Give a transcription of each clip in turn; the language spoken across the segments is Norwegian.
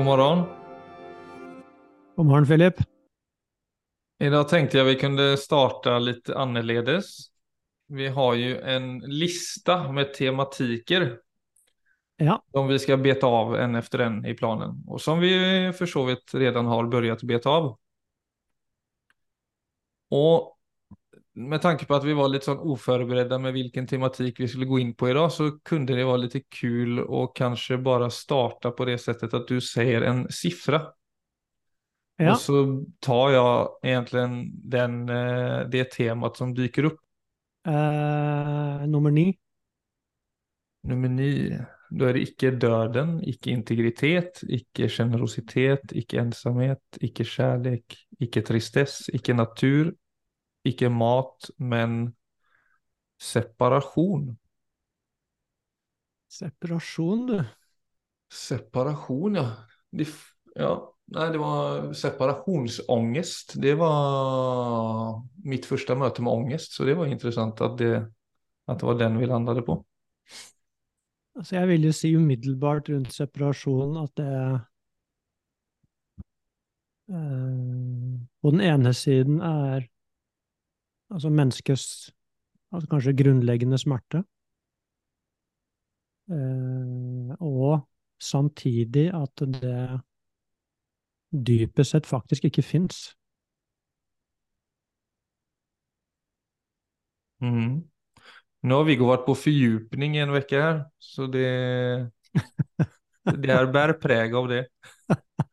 God morgon. God morgon Philip. Idag tänkte jag vi kunde starta lite annorledes. Vi har ju en lista med tematiker Ja, som vi ska beta av en efter en i planen och som vi för så vidt redan har börjat beta av. Och med tanke på at vi var litt sånn uforberedte med vilken tematik vi skulle gå inn på i dag, så kunde det være litt kul å kanskje bare starte på det settet at du sier en siffra ja. Og så tar jeg egentlig den, eh, det temaet som dyker opp. Uh, nummer ni. Nummer ni, Da er det ikke døden, ikke integritet, ikke generositet, ikke ensamhet, ikke kjærlighet, ikke tristess, ikke natur, icke mat, men separasjon. Separasjon, du. Separasjon, ja. De, ja. Nei, det var separasjonsangst. Det var mitt første møte med ångest, så det var intressant at det, at det var den vi landet på. Altså, jeg vil jo si umiddelbart rundt separasjon at det eh, På den ene siden er altså menneskets altså kanskje grunnleggende smerte, eh, og samtidig at det dypest sett faktisk ikke fins. Mm. Nå har Viggo vært på fordypning i en uke her, så det, det er bærer preg av det.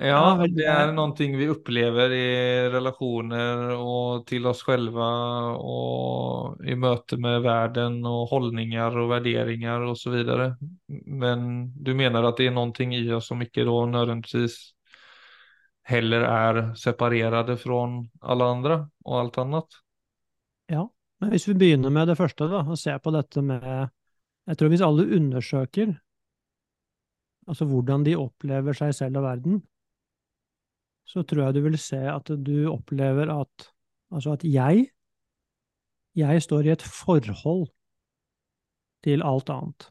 Ja, det er- noe vi opplever i relasjoner og til oss själva og i møte med verden og holdninger og vurderinger osv. så vidare. Men du mener at det er noe i oss som ikke da nødvendigvis heller er separerade fra alle andre og alt annet? Ja, men hvis vi begynner med det første, da, og ser på dette med Jeg tror hvis alle undersøker altså hvordan de opplever seg selv og verden, så tror jeg du vil se at du opplever at altså at jeg jeg står i et forhold til alt annet.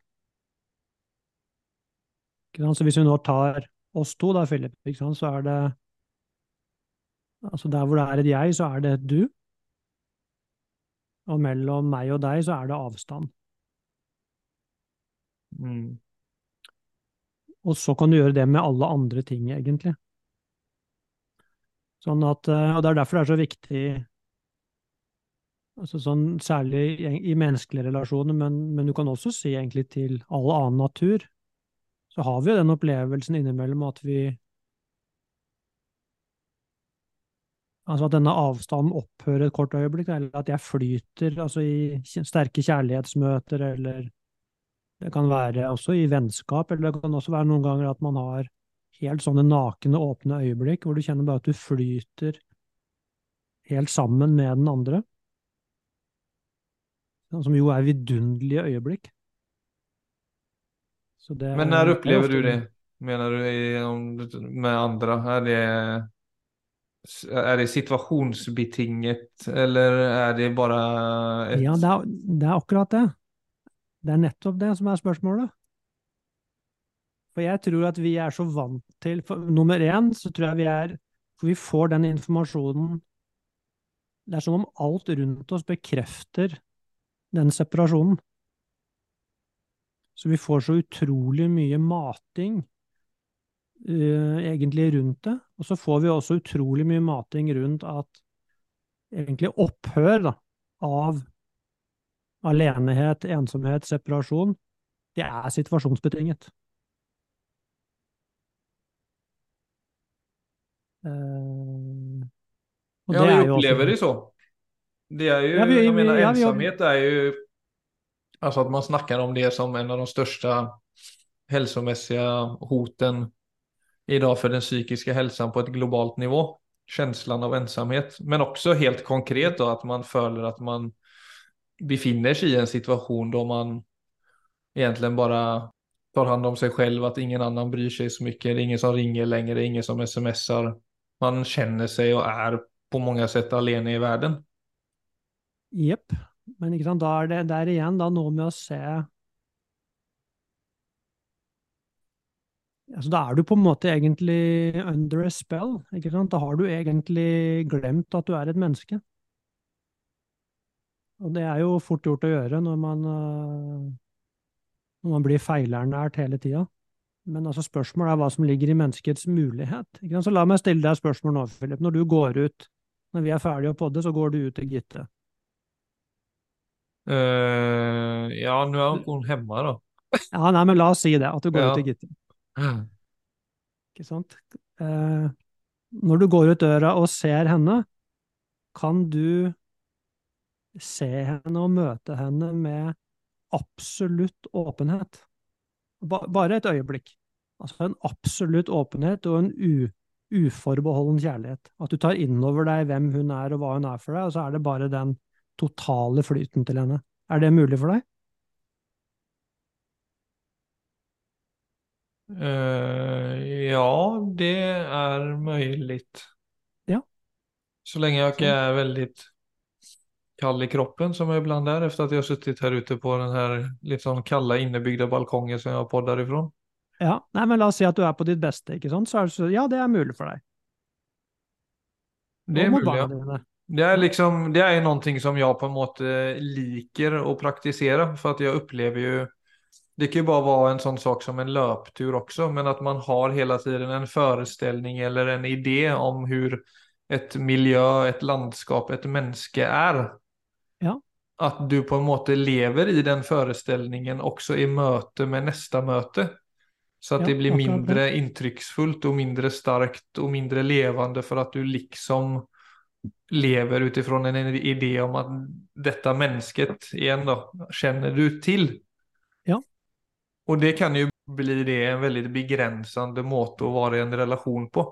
Så hvis vi nå tar oss to, da, Philip, så er det Altså der hvor det er et jeg, så er det et du. Og mellom meg og deg så er det avstand. Mm. Og så kan du gjøre det med alle andre ting, egentlig. Sånn at, eh, og det er derfor det er så viktig, altså sånn, særlig i, i menneskelige relasjoner, men, men du kan også si egentlig til all annen natur, så har vi jo den opplevelsen innimellom at vi Altså at denne avstanden opphører et kort øyeblikk, eller at jeg flyter altså i sterke kjærlighetsmøter, eller det kan være også i vennskap, eller det kan også være noen ganger at man har helt sånne nakne, åpne øyeblikk, hvor du kjenner bare at du flyter helt sammen med den andre. Sånn Som jo er vidunderlige øyeblikk. Så det Men når när det er upplever ofte- du det? mener du i, med andre? Er det, er det situasjonsbetinget, eller er det bare et... Ja, det er, det er akkurat det. Det er nettopp det som er spørsmålet. For jeg tror at vi er så vant til for, Nummer én, så tror jeg vi er For vi får den informasjonen Det er som om alt rundt oss bekrefter den separasjonen. Så vi får så utrolig mye mating uh, egentlig rundt det. Og så får vi også utrolig mye mating rundt at egentlig opphør da, av alenehet, ensomhet, separasjon, det er situasjonsbetinget. Eh, Ja, vi er jo det så. Det är ju, Ja, vi- jag menar ja, ensamhet är ju, alltså att man snackar om det som en av de största hälsomässiga hoten idag för den psykiska hälsan på ett globalt nivå. Känslan av ensamhet, men också helt konkret då att man följer att man befinner sig i en situation då man egentligen bara tar hand om sig själv, att ingen annan bryr sig så mycket, det är ingen som ringer längre, det är ingen som smsar. Man kjenner seg og er på mange sett alene i verden. Jepp. Men ikke sant, da er det, det er igjen da noe med å se Altså, da er du på en måte egentlig under a spell. ikke sant? Da har du egentlig glemt at du er et menneske. Og det er jo fort gjort å gjøre når man, øh, når man blir feilernært hele tida. Men altså spørsmålet er hva som ligger i menneskets mulighet. Så la meg stille deg spørsmål nå, Philip. Når du går ut, når vi er ferdige å podde, så går du ut til Gitte. Uh, ja, nå er hun hjemme, da. Ja, nei, men la oss si det, at du går Ja. ut til Gitte. Ikke sant? Uh, når du går ut døra og ser henne, kan du se henne og møte henne med absolutt åpenhet. Ba bare et øyeblikk. Altså en absolutt åpenhet og en u uforbeholden kjærlighet. At du tar inn over deg hvem hun er og hva hun er for deg, og så er det bare den totale flyten til henne. Er det mulig for deg? Uh, ja, det er mulig. Ja. Så lenge jeg ikke er veldig kall i kroppen som jeg ibland er efter at jeg har suttit her ute på den här lite sånn kalla innebyggda balkongen som jag poddar ifrån. Ja. Nei, men la oss si at du er på ditt beste, ikke sant? Så er det så, ja, det er mulig for deg. Det er barna ja. Det er, liksom, det er noe som jeg på en måte liker å praktisere, for jeg opplever jo ju det kan jo bare være en sånn sak som en løptur også, men at man har hele tiden en forestilling eller en idé om hvordan et miljø, et landskap, et menneske er. Ja. At du på en måte lever i den forestillingen også i møte med neste möte. Så at det blir mindre intrycksfullt og mindre starkt og mindre levende for at du liksom lever utifrån en idé om at dette mennesket igjen da, kjenner du til. Ja. Og det kan jo bli det en veldig begrensende måte å være i en relasjon på.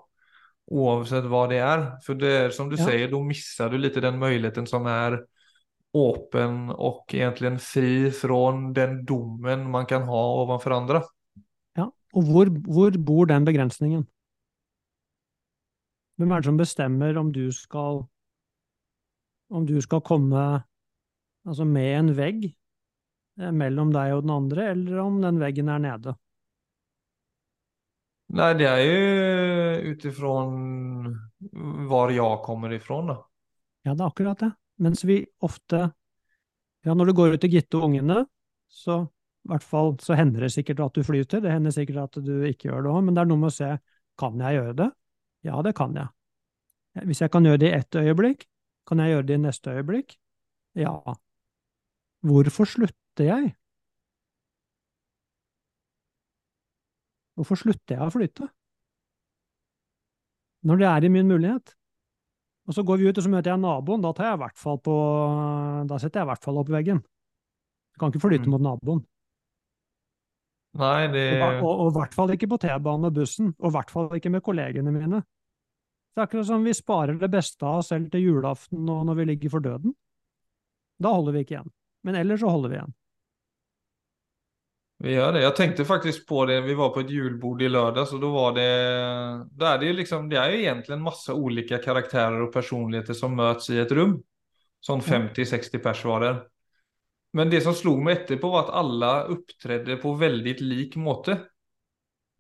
Oavsett hva det er. For det er som du Ja. sier, da mister du litt den muligheten som er åpen og egentlig fri fra den domen man kan ha overfor andra. Og hvor, hvor bor den begrensningen? Hvem er det som bestemmer om du skal om du skal komme altså med en vegg eh, mellom deg og den andre, eller om den veggen er nede? Nei, det er jo ut utifrån hvor jeg kommer ifrån da. Ja, det er akkurat det. Mens vi ofte Ja, når du går ut til Gitte og ungene, så i hvert fall så hender det sikkert at du flyter, det hender sikkert at du ikke gjør det òg, men det er noe med å se kan jeg gjøre det? Ja, det kan jeg. Hvis jeg kan gjøre det i ett øyeblikk, kan jeg gjøre det i neste øyeblikk? Ja. Hvorfor slutter jeg? Hvorfor slutter jeg å flyte? Når det er i min mulighet. Og så går vi ut og så møter jeg naboen, da, jeg på, da setter jeg i hvert fall opp veggen. Jeg kan ikke flytte Mm. mot naboen. Nej, det... Og, i hvert fall ikke på T-banen og bussen, og i hvert fall ikke med kollegene mine. Det er akkurat som vi sparer det beste av oss selv til julaften og når vi ligger for døden. Da holder vi ikke igjen. Men ellers så holder vi igjen. Vi gjør det. Jeg tenkte faktisk på det. Vi var på et julbord i lørdag, så da var det. Da er det jo liksom. Det är ju egentligen masse ulike karakterer og personligheter som møtes i et rum. Sånn 50-60 pers var det. Men det som slo meg etterpå var at alle opptredde på veldig lik måte.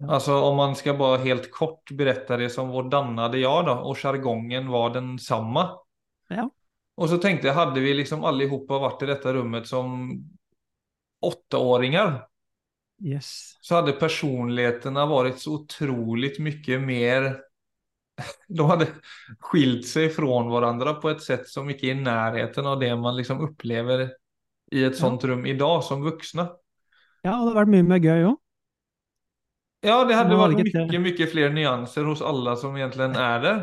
Ja. Alltså om man skal bare helt kort berette det som vår dannede jag da, og jargongen var den samme. Ja. Og så tenkte jeg, hadde vi liksom alle sammen vært i dette rummet som åtteåringer, Yes. så hadde personligheterna vært så utrolig mye mer de hadde skilt seg fra hverandre på et sett som ikke er i nærheten av det man liksom upplever i et sånt rum dag, som voksne. Ja, og det har vært mye mer gøy òg. Ja, det hadde vært mye, mye flere nyanser hos alle som egentlig er der.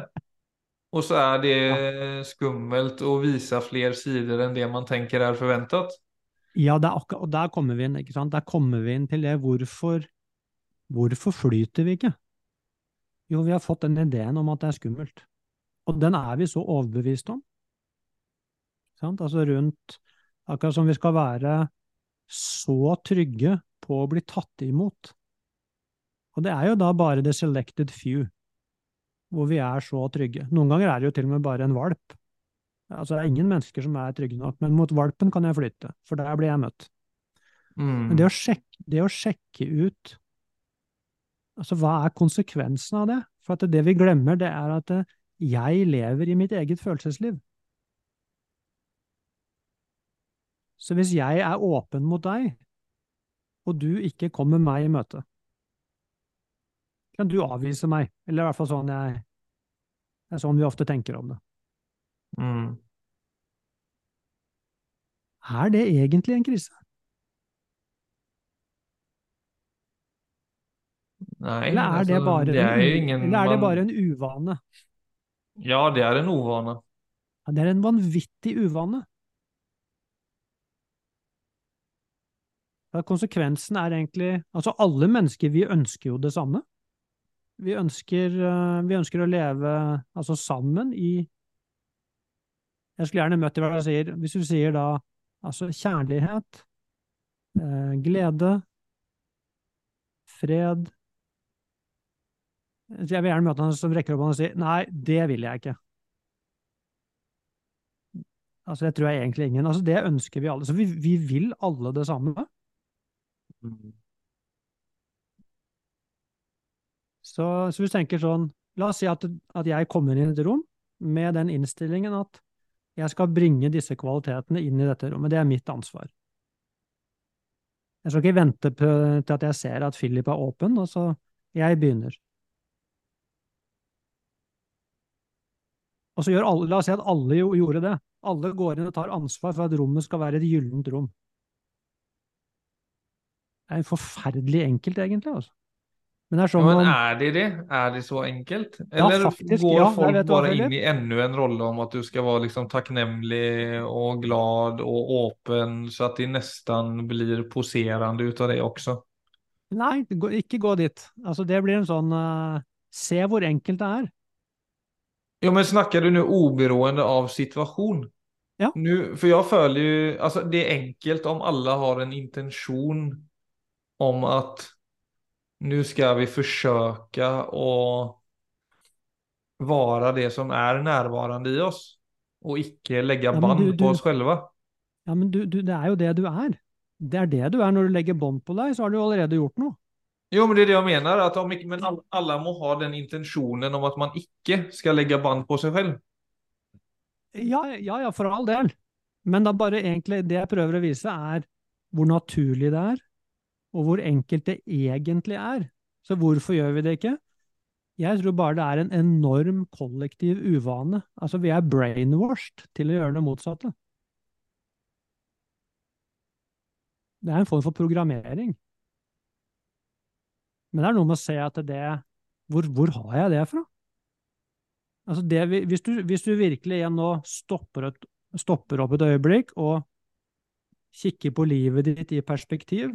Og så er det skummelt å vise flere sider enn det man tenker er forventet. Ja, er og der kommer vi inn, ikke sant? Der kommer vi inn til det hvorfor, hvorfor flyter vi ikke? Jo, vi har fått den ideen om at det er skummelt. Og den er vi så overbevist om. Sant? Altså rundt, akkurat som vi skal være så trygge på å bli tatt imot. Og det er jo da bare the selected few, hvor vi er så trygge. Noen ganger er det jo til og med bare en valp. Altså, det er ingen mennesker som er trygge nok, men mot valpen kan jeg flytte, for der blir jeg møtt. Mm. Men det å sjekke, det å sjekke ut Altså, hva er konsekvensen av det? For at det vi glemmer, det er at eh, jeg lever i mitt eget følelsesliv. Så hvis jeg er åpen mot deg, og du ikke kommer meg i møte, kan du avvise meg, eller i hvert fall sånn jeg Det er sånn vi ofte tenker om det. Mm. Er det egentlig en krise? Nei, Eller er det altså, bare, det er en, ingen eller er det bare en uvane? Ja, det er en uvane. Ja, det er en vanvittig uvane. Konsekvensen er egentlig Altså, alle mennesker, vi ønsker jo det samme. Vi ønsker, eh, vi ønsker å leve altså sammen i Jeg skulle gjerne møtt i hva jeg sier. Hvis du sier da altså kjærlighet, eh, glede, fred Jeg vil gjerne møte han som rekker opp hånden og sier nei, det vil jeg ikke. Altså, det tror jeg egentlig ingen. Altså, det ønsker vi alle. Så vi, vi vil alle det samme. Så, så hvis du tenker sånn La oss si at, at jeg kommer inn i et rom med den innstillingen at jeg skal bringe disse kvalitetene inn i dette rommet. Det er mitt ansvar. Jeg skal ikke vente på, til at jeg ser at Philip er åpen, og så jeg begynner. Og så gjør alle, La oss si at alle jo gjorde det. Alle går inn og tar ansvar for at rommet skal være et gyllent rom. Det er forferdelig enkelt, egentlig. altså. Men det er Ja, sånn men er det det? Er det så enkelt? Ja, Eller faktisk, går ja, folk bare inn i enda en rolle om at du skal være liksom takknemlig og glad og åpen, så at de nesten blir poserende ut av det også? Nei, ikke gå dit. Altså, det blir en sånn uh, Se hvor enkelt det er. Ja, men snakker du nå oberoende av situasjon? Ja. Nu, for jeg føler jo Altså, det er enkelt om alle har en intention om att nu ska vi försöka å vara det som er närvarande i oss og ikke legge men band du- på oss själva. Ja, men du, du, det er jo det du er. Det er det du er. Når du legger bånd på deg, så har du allerede gjort noe. Jo, men det er det jeg mener. At om, men alle må ha den intensjonen om at man ikke skal legge band på seg selv. Ja, ja, ja, for all del. Men da bare egentlig det jeg prøver å vise, er hvor naturlig det er, og hvor enkelt det egentlig er. Så hvorfor gjør vi det ikke? Jeg tror bare det er en enorm kollektiv uvane. Altså, vi er brainwashed til å gjøre det motsatte. Det er en form for programmering. Men det er noe med å se at det Hvor, hvor har jeg det fra? Altså det, hvis, du, hvis du virkelig igjen nå stopper, et, stopper opp et øyeblikk og kikker på livet ditt i perspektiv,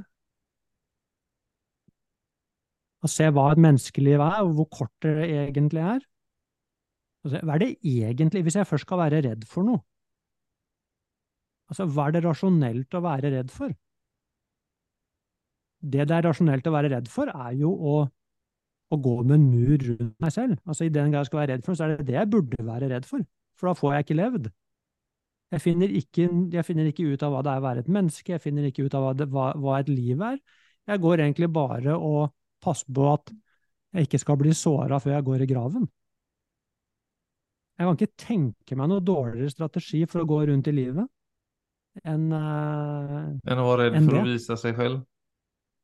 og se hva et menneskeliv er, og hvor kort det egentlig er altså, Hva er det egentlig, hvis jeg først skal være redd for noe? Altså, hva er det rasjonelt å være redd for? Det det er rasjonelt å være redd for, er jo å å gå med en mur rundt meg selv. Altså I den grad jeg skal være redd for, så er det det jeg burde være redd for. For da får jeg ikke levd. Jeg finner ikke, jeg finner ikke ut av hva det er å være et menneske, jeg finner ikke ut av hva, det, hva, hva et liv er. Jeg går egentlig bare og passer på at jeg ikke skal bli såra før jeg går i graven. Jeg kan ikke tenke meg noe dårligere strategi for å gå rundt i livet enn uh, Enn å være redd for för det. å vise seg selv?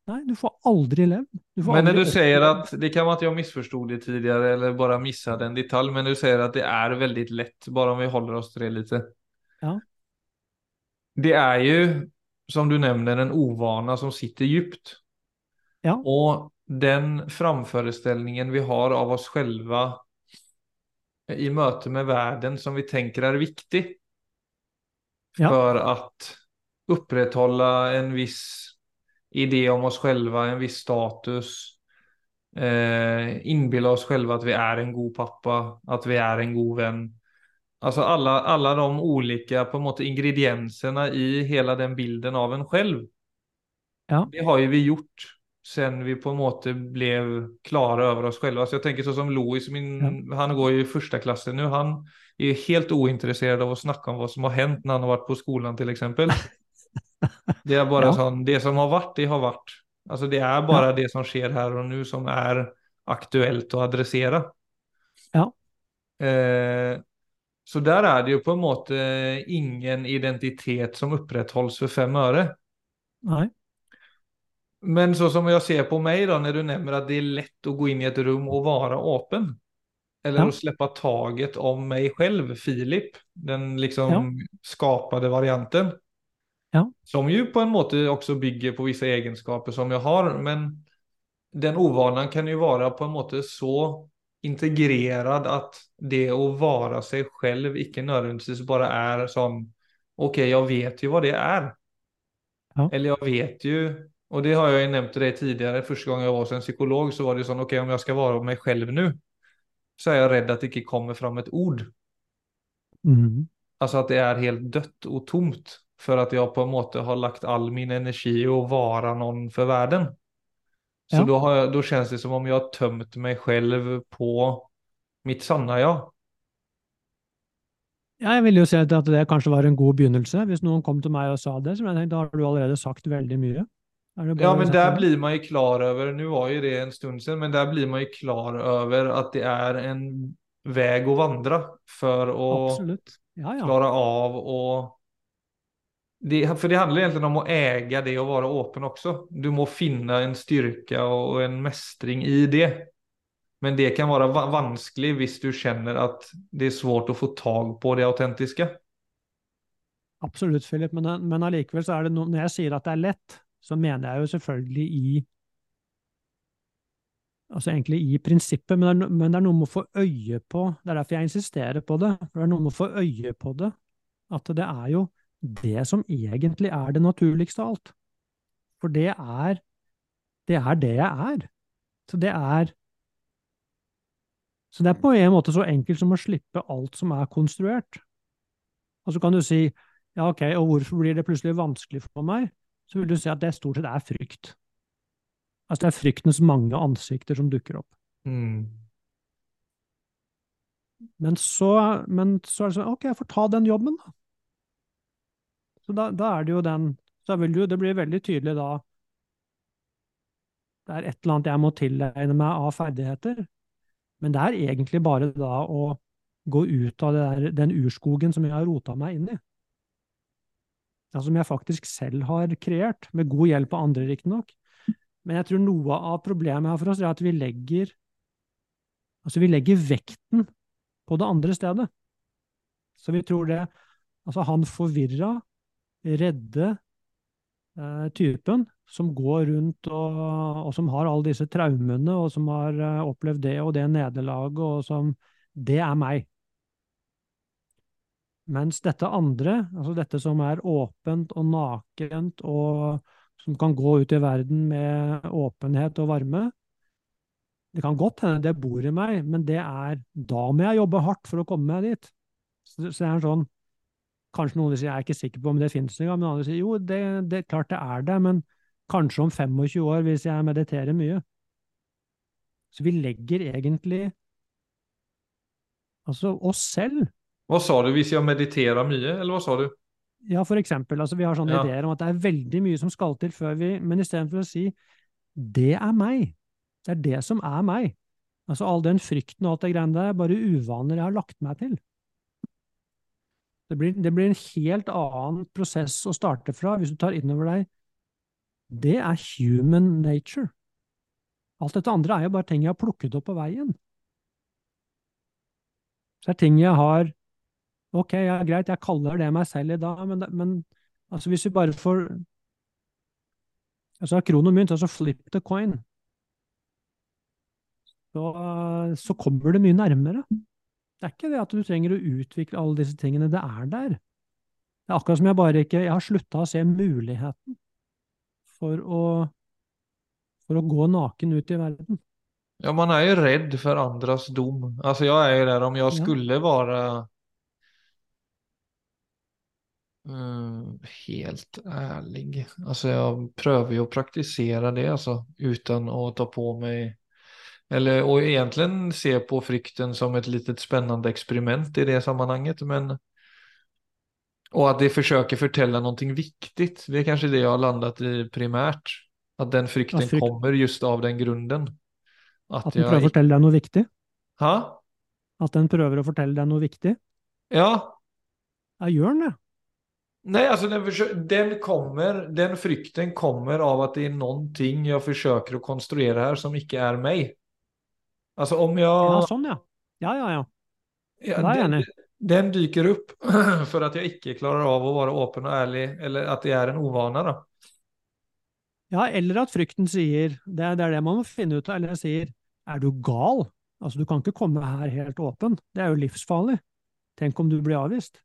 Nei, du får aldri levd. Du får Men aldri du sier at det kan være at jeg misforsto det tidligere eller bare mistet en detalj, men du sier at det er veldig lett, bare om vi holder oss til det litt. Ja. Det er jo, som du nevner, en ovana som sitter djupt. Ja. Och den framföreställningen vi har av oss själva i møte med världen som vi tenker er viktig Ja. för att upprätthålla en viss idé om oss själva, en viss status. Eh, inbilla oss själva att vi er en god pappa, at vi er en god venn. Alltså alla, alla de olika på måte ingredienserna i hele den bilden av en själv. Ja. Det har ju vi gjort sen vi på en måte blev klara över oss själva. Så jag tänker så som Louis, min, han går i första klassen nu, han är helt ointresserad av att snacka om vad som har hänt när han har varit på skolan till exempel. Det är bara Ja. sånn, det som har varit, det har varit. Alltså det är bara det som sker här och nu som är aktuellt att adressera. Ja. Eh, så der er det jo på en måte ingen identitet som opprettholdes for fem øre. Nei. Men så som jeg ser på meg, da, når du nevner at det er lett å gå inn i et rom og være åpen, eller Ja. å slippe taget om meg selv, Filip, den liksom Ja. skapade varianten, Ja. som jo på en måte også bygger på visse egenskaper som jeg har, men den ovanan kan jo være på en måte så integrerad at det å være seg selv ikke nødvendigvis bare er sånn Ok, jeg vet jo hva det er. Ja. Eller jeg vet jo, og det har jeg ju nevnt till dig tidligere, første gang jeg var hos en psykolog, så var det sånn Ok, om jeg skal være meg selv nå, så er jeg redd at det ikke kommer fram et ord. Mm. Altså at det er helt dødt og tomt, for at jeg på en måte har lagt all min energi i å være noen for verden. Så Ja. da, har jeg, da kjennes det som om jeg har tømt meg selv på mitt sanne ja. Ja, jeg ville jo si at det kanskje var en god begynnelse. Hvis noen kom til meg og sa det, så jeg tenkte, da har du allerede sagt veldig mye. Ja, men där blir man jo klar over, nå var jo det en stund siden, men der blir man jo klar over at det er en väg å vandre for å Ja, ja. klare av och... det, For det handler egentlig om å äga det och være åpen også. Du må finne en styrke og en mestring i det. Men det kan være va- vanskelig hvis du kjenner at det er svårt å få tak på det autentiske. Absolutt, Philip. Men, men allikevel så er det noe Når jeg sier at det er lett, så mener jeg jo selvfølgelig i Altså egentlig i prinsippet, men det, er, men det er noe med å få øye på Det er derfor jeg insisterer på det. For det er noe med å få øye på det. At det er jo det som egentlig er det naturligste av alt. For det er det er det jeg er. Så det er Så det er på en måte så enkelt som å slippe alt som er konstruert. Og så kan du si ja, ok, og hvorfor blir det plutselig vanskelig for meg? Så vil du si at det stort sett er frykt. Altså det er fryktens mange ansikter som dukker opp. Mm. Men så, men så er det sånn, ok, jeg får ta den jobben, da. Så da, da er det jo den Så vil du, det blir veldig tydelig da Det er et eller annet jeg må tilegne meg av ferdigheter, men det er egentlig bare da å gå ut av det der, den urskogen som jeg har rota meg inn i. Ja, som jeg faktisk selv har kreert, med god hjelp av andre, riktignok. Men jeg tror noe av problemet her for oss er at vi legger Altså, vi legger vekten på det andre stedet. Så vi tror det Altså, han forvirra, redde eh, typen som går rundt og, og som har alle disse traumene, og som har eh, opplevd det og det nederlaget, og som Det er meg. Mens dette andre, altså dette som er åpent og nakent, og som kan gå ut i verden med åpenhet og varme, det kan godt hende det bor i meg, men det er da må jeg jobbe hardt for å komme meg dit. Så, så det er sånn, Kanskje noen vil si jeg er ikke sikker på om det finnes engang, men andre sier jo, det, det klart det er det, men kanskje om 25 år hvis jeg mediterer mye. Så vi legger egentlig altså oss selv Hva sa du hvis jeg mediterer mye, eller hva sa du? Ja, for eksempel. Altså, vi har sånne Ja. ideer om at det er veldig mye som skal til før vi Men istedenfor å si 'det er meg', det er det som er meg. Altså all den frykten og alt det greiene der er bare uvaner jeg har lagt meg til. Det blir, det blir en helt annen prosess å starte fra hvis du tar innover deg Det er human nature. Alt dette andre er jo bare ting jeg har plukket opp på veien. Så det er ting jeg har Ok, ja, greit, jeg kaller det meg selv i dag, men, men altså hvis vi bare får Altså kronomynt, altså flip the coin, så, så kommer det mye nærmere. Det er ikke det at du trenger å utvikle alle disse tingene, det er der. Det er akkurat som jeg bare ikke Jeg har slutta å se muligheten for å for å gå naken ut i verden. Ja, man er jo redd for andres dom. Altså, jeg er jo der om jeg skulle være mm, helt ærlig. Altså, jeg prøver jo å praktisere det, altså, uten å ta på meg Eller å egentlig se på frykten som et litet spennende eksperiment i det sammenhenget, men Og at det forsøker fortelle noe viktig. Det er kanskje det jeg har landet i primært. At den frykten At frykt- kommer just av den grunden. At, At den jeg prøver å ikke fortelle deg noe viktig? Hæ? At den prøver å fortelle deg noe viktig? Ja. Ja, gjør den det? Nej, alltså den, den kommer, den frykten kommer av att det är någonting jag försöker att konstruera här som inte är mig. Alltså om jag... Ja, sånn, ja. Ja, ja, ja. Ja, den, den dyker upp för att jag inte klarar av att vara öppen och ärlig eller att det är en ovana då. Ja, eller at frykten sier, det er, det man må finne ut eller sier, er du gal? Altså, du kan ikke komme her helt åpen, det er jo livsfarlig. Tenk om du blir avvist.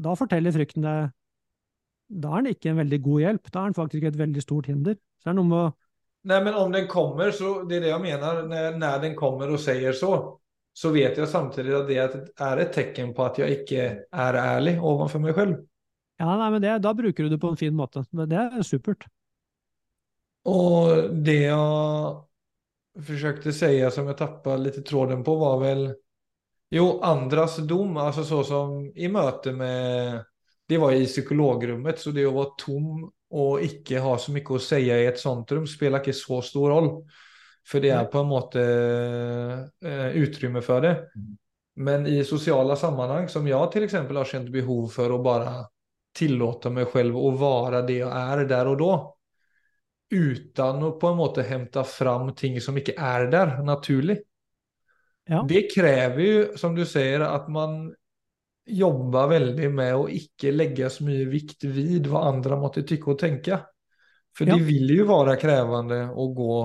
Da forteller frykten deg, da er den ikke en veldig god hjelp, da er den faktisk et veldig stort hinder. Så det er noe med å, Nei, men om den kommer så, det er det jeg mener. Når, når den kommer og sier så, så vet jeg samtidig at det er et tecken på at jeg ikke er ærlig overfor meg selv. ja, nei, men det, da bruker du det på en fin måte. Det er supert. Og det jeg forsøkte å si som jeg tappet litt tråden på var väl Jo, andras dom, alltså så som i møte med Det var i psykologrummet, så det å være tom og ikke ha så mye å si i et sånt rum spiller ikke så stor roll. For det er på en måte eh, utrymme for det. Men i sociala sammanhang som jeg f.eks. exempel har kjent behov for å bare tillate meg selv å være det jeg er der og da, uten å på en måte hente fram ting som ikke er der naturligt. Ja, Det krever jo, som du sier, at man jobber veldig med å ikke legge så mye vikt vid hva andre måtte tykke og tenke. For Ja. det vil jo være krevende å gå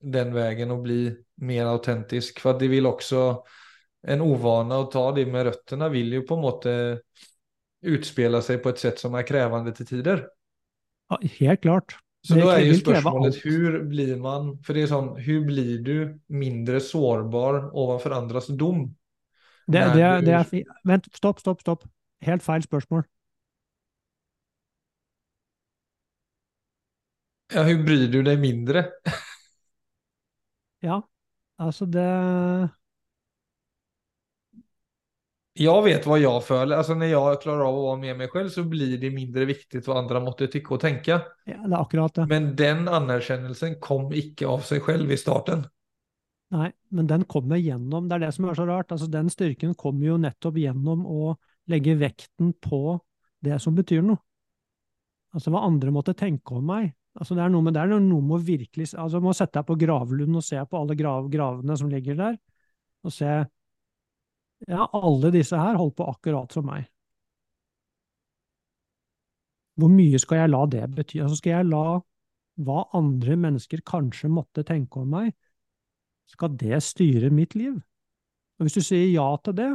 den veien og bli mer autentisk. For det vil også en uvane å ta det med røttene vil jo på en måte utspela seg på et sett som er krevende til tider. ja, helt klart. Så är ju vil spørsmålet hur blir man, för det är sånn, hur blir du mindre sårbar ovanför andras dom? Det, det, er- det er Vent, stopp, stopp, stopp. Helt feil spørsmål. Ja, hur bryr du dig mindre? Ja, altså det Jag vet vad jag føler. Alltså när jag klarar av att vara med mig själv så blir det mindre viktigt vad andra måtte tycka och tänka. ja, Det er akkurat det. Men den anerkjennelsen kom ikke av sig själv i starten. Nei, men den kommer gjennom, det er det som er så rart. Altså, den styrken kommer jo nettopp gjennom å legge vekten på det som betyr noe. Altså hva andre måtte tenke om meg. Altså, det er noe med, det er noe med å virkelig altså, må sette deg på gravlund og se på alle grav, gravene som ligger der, og se Ja, alle disse her holdt på akkurat som meg. Hvor mye skal jeg la det bety? Altså, skal jeg la hva andre mennesker kanskje måtte tenke om meg, skal det styre mitt liv? Og hvis du sier ja til det,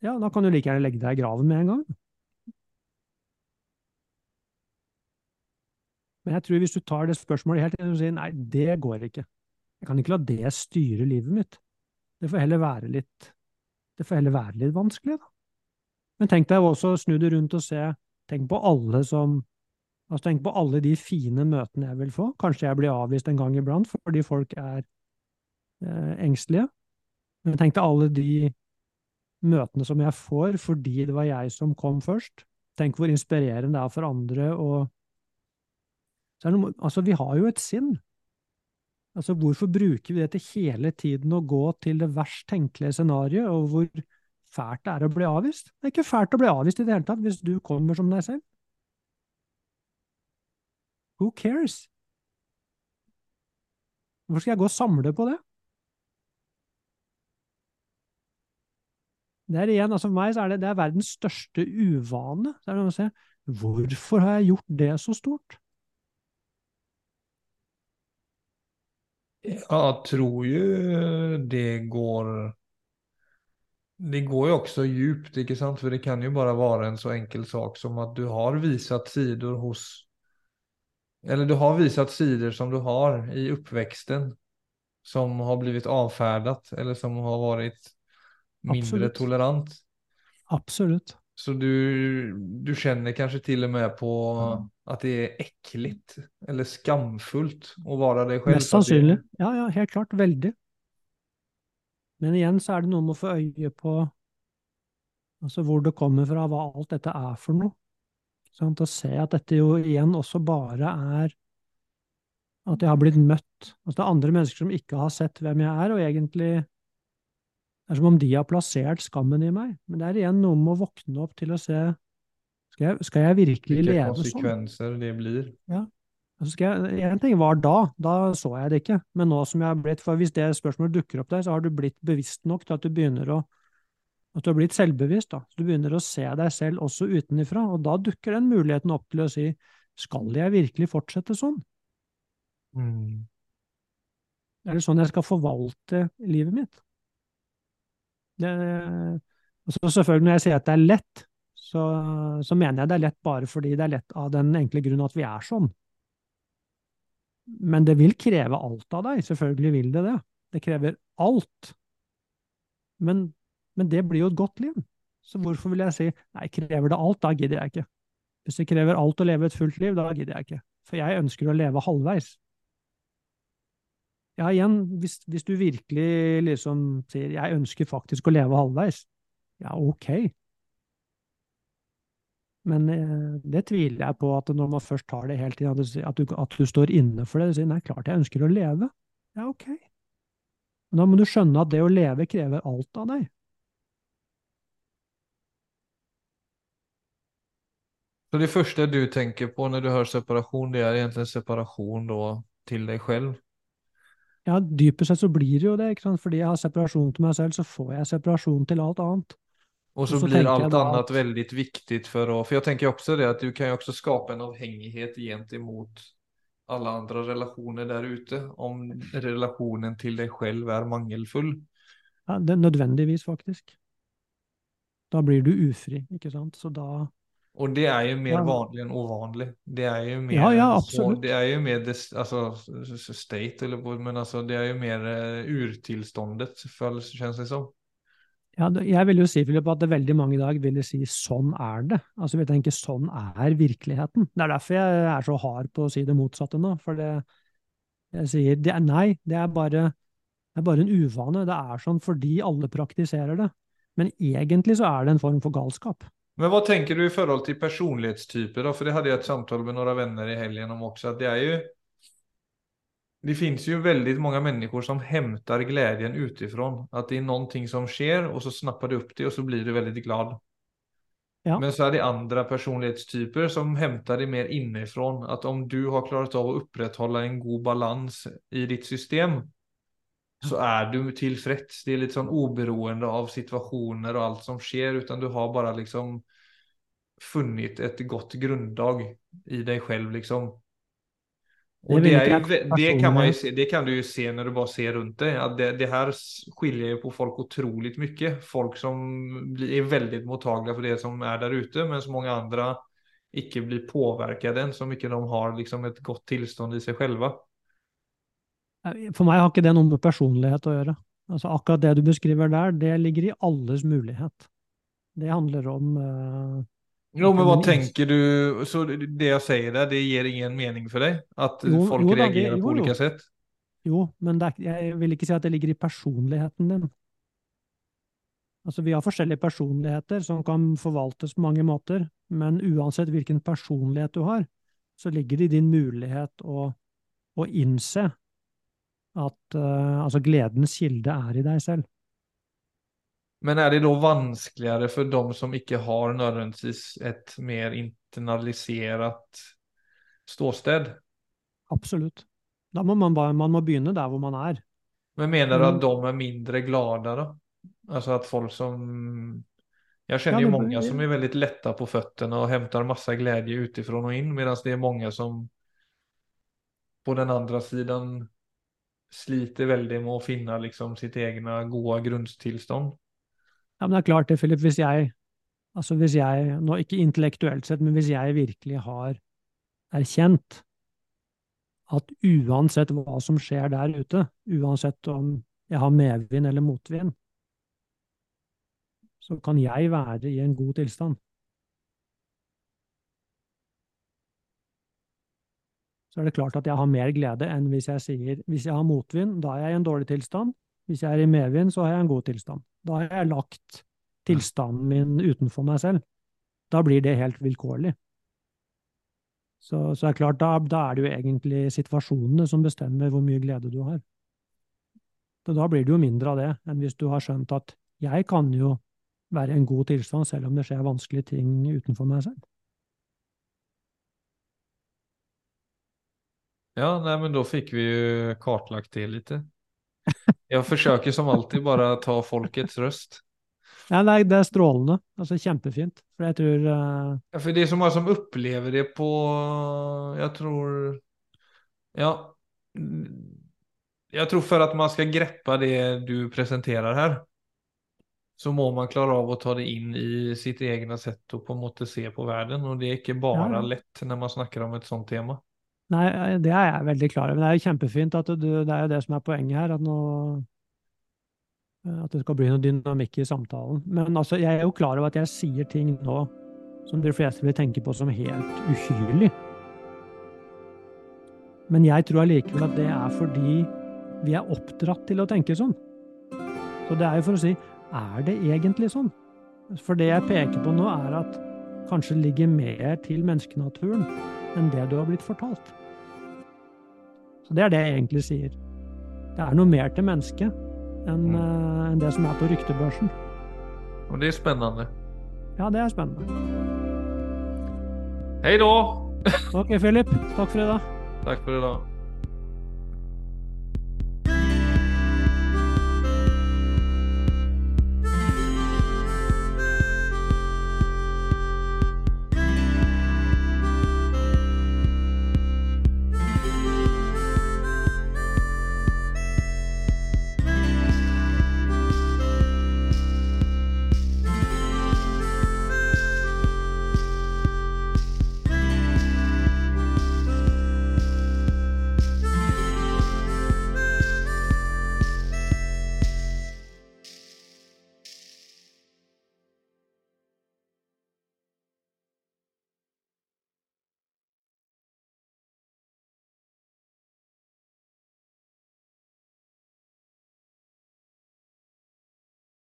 ja, da kan du like gjerne legge deg i graven med en gang. Men jeg tror hvis du tar det spørsmålet helt inn og sier nei, det går ikke. Jeg kan ikke la det styre livet mitt. Det får heller være litt, det får heller være litt vanskelig, da. Men tenk deg også å snu det rundt og se, tenk på alle som Altså tenk på alle de fine møtene jeg vil få. Kanskje jeg blir avvist en gang iblant fordi folk er eh, engstelige. Men tenk deg alle de møtene som jeg får fordi det var jeg som kom først. Tenk hvor inspirerende det er for andre å Altså, vi har jo et sinn. Altså, hvorfor bruker vi det til hele tiden å gå til det verst tenkelige scenarioet, og hvor fælt det er å bli avvist? Det er ikke fælt å bli avvist i det hele tatt, hvis du kommer som deg selv. Who cares? Hvorfor skal jeg gå og samle på det? Det er igjen, altså For meg så er det, det er verdens største uvane. Så er noe å se, Hvorfor har jeg gjort det så stort? Jag tror ju det går Det går jo også djupt, ikke sant? For det kan jo bare være en så enkel sak som at du har visat sidor hos Eller du har visat sidor som du har i oppveksten som har blivit avferdet, eller som har vært mindre Absolutt. tolerant. Absolutt. Så du, du kjenner kanskje til og med på att det er ekkelt eller skamfullt å være deg selv. Mest sannsynlig. Ja, ja, helt klart. Veldig. Men igjen så er det noe med å få øye på altså hvor det kommer fra, hva alt dette er for noe. Sånn, Å se at dette jo igjen også bare er At jeg har blitt møtt. Altså det er andre mennesker som ikke har sett hvem jeg er, og egentlig Det er som om de har plassert skammen i meg. Men det er igjen noe med å våkne opp til å se Skal jeg, skal jeg virkelig leve sånn? Hvilke konsekvenser det blir. Altså skal jeg, en ting var da, da så jeg det ikke, men nå som jeg har blitt For hvis det spørsmålet dukker opp der, så har du blitt bevisst nok til at du begynner å at du har blitt selvbevisst. da. Du begynner å se deg selv også utenifra, og da dukker den muligheten opp til å si skal jeg virkelig fortsette sånn? Mm. Er det sånn jeg skal forvalte livet mitt? Det, og så selvfølgelig Når jeg sier at det er lett, så, så mener jeg det er lett bare fordi det er lett av den enkle grunn at vi er sånn. Men det vil kreve alt av deg, selvfølgelig vil det det. Det krever alt. Men, men det blir jo et godt liv. Så hvorfor vil jeg si nei, krever det alt, da gidder jeg ikke. Hvis det krever alt å leve et fullt liv, da gidder jeg ikke. For jeg ønsker å leve halvveis. Ja, igjen, hvis, hvis du virkelig liksom sier jeg ønsker faktisk å leve halvveis, ja, ok. Men eh, det tviler jeg på at når man først tar det helt inn, at du, at du, står inne for det. Du sier nei, klart jeg ønsker å leve. Ja, ok. Men da må du skjønne at det å leve krever alt av deg. Så det første du tenker på når du hører separasjon, det er egentlig separasjon da til deg selv? Ja, dypest sett så blir det jo det. Fordi jeg har separasjon til meg selv, så får jeg separasjon til alt annet. Og så, Og så blir alt annet at- veldig viktig for å For jeg tenker også det at du kan jo også skape en avhengighet gentemot alle andre relasjoner der ute, om relasjonen til deg selv er mangelfull. Ja, det, er nødvendigvis, faktisk. Da blir du ufri, ikke sant. Så da Og det er jo mer Ja. vanlig enn uvanlig. Det er jo mer Ja, ja, så- Det er jo mer altså, state, eller, men altså, det er jo mer urtilstandet, urtilståndet, føles, det som. Ja, jeg vil jo si, Philip, at veldig mange i dag ville si sånn er det. Altså, vi tenker sånn er virkeligheten. Det er derfor jeg er så hard på å si det motsatte nå. For det, jeg sier det er, nei, det er, bare, det er bare en uvane. Det er sånn fordi alle praktiserer det. Men egentlig så er det en form for galskap. Men hva tenker du i forhold til personlighetstyper da? For det hadde jeg et samtale med noen venner i helgen om også, at det er jo det finns ju väldigt många människor som hämtar glädjen utifrån. Att det är någonting som sker och så snappar du upp det och så blir du väldigt glad. Ja. Men så er det andre personlighetstyper som henter det mer innenfra. At om du har klart av å upprätthålla en god balans i ditt system så er du tilfreds. Det er litt sånn oberoende av situationer og alt som skjer, utan du har bare liksom funnet et godt grunddag i deg selv, liksom. Och det, är ju, det, kan man ju se, det kan du ju se när du bara ser runt dig. Att det, det här skiljer ju på folk otroligt mycket. Folk som blir, är väldigt mottagliga för det som är där ute, men så många andra icke blir påverkade än så mycket de har liksom ett gott tillstånd i sig själva. For meg har ikke det noe med personlighet å gjøre. Altså Akkurat det du beskriver der, det ligger i alles mulighet. Det handler om eh, Jo, men hva tenker du? Så det jeg sier der, det gir ingen mening for deg? At Jo, folk jo da, det- jo, på ulike sett? Jo, men er, jeg vil ikke si at det ligger i personligheten din. Altså, vi har forskjellige personligheter som kan forvaltes på mange måter, men uansett hvilken personlighet du har, så ligger det i din mulighet å, å innse at uh, altså gledens kilde er i deg selv. Men er det da vanskeligere for de som ikke har nødvendigvis et mer internalisert ståsted? Absolutt. Da må man, bare, man må begynne der hvor man er. Men mener du at de er mindre glade, da? Altså at folk som... Jeg kjenner Ja, ju men- många som er veldig letta på føttene og henter masse glede utifrån og inn, medan det er mange som på den andre siden sliter veldig med å finne liksom sitt eget gode grundtillstånd. Ja, men det er klart det, Philip, hvis jeg, altså hvis jeg, nå ikke intellektuelt sett, men hvis jeg virkelig har erkjent at uansett hva som skjer der ute, uansett om jeg har medvind eller motvind, så kan jeg være i en god tilstand. Så er det klart at jeg har mer glede enn hvis jeg sier hvis jeg har motvind, da er jeg i en dårlig tilstand. Hvis jeg er i medvind, så har jeg en god tilstand. Da har jeg lagt tilstanden min utenfor meg selv. Da blir det helt vilkårlig. Så, så det er klart, da, da er det jo egentlig situasjonene som bestemmer hvor mye glede du har. Så da blir det jo mindre av det enn hvis du har skjønt at jeg kan jo være i en god tilstand selv om det skjer vanskelige ting utenfor meg selv. Ja, nei, men da fikk vi jo kartlagt det lite. Jag försöker som alltid bara ta folkets røst. Ja, det er, det er strålende. Altså kjempefint. For jeg tror uh... Ja, For det er så många som opplever det på, Jeg tror, ja, Jeg tror for at man skal greppe det du presenterer her, så må man klare av å ta det inn i sitt eget sett og på en måte se på verden, og det er ikke bare ja. lett når man snakker om et sånt tema. Nei, eh, det er jeg veldig klar over. Det er jo kjempefint at du, det er jo det som er poenget her, at, nå, at det skal bli noe dynamikk i samtalen. Men altså, jeg er jo klar over at jeg sier ting nå som de fleste vil tenke på som helt uhyrlig. Men jeg tror allikevel at det er fordi vi er oppdratt til å tenke sånn. Så det er jo for å si, er det egentlig sånn? For det jeg peker på nå, er at kanskje ligger mer til menneskenaturen enn det du har blitt fortalt. Så det er det jeg egentlig sier. Det er noe mer til mennesket enn Mm. eh, enn det som er på ryktebørsen. Og det er spennende. Ja, det er spennende. Hei da! Ok, Philip. Takk for i dag. Takk for i dag.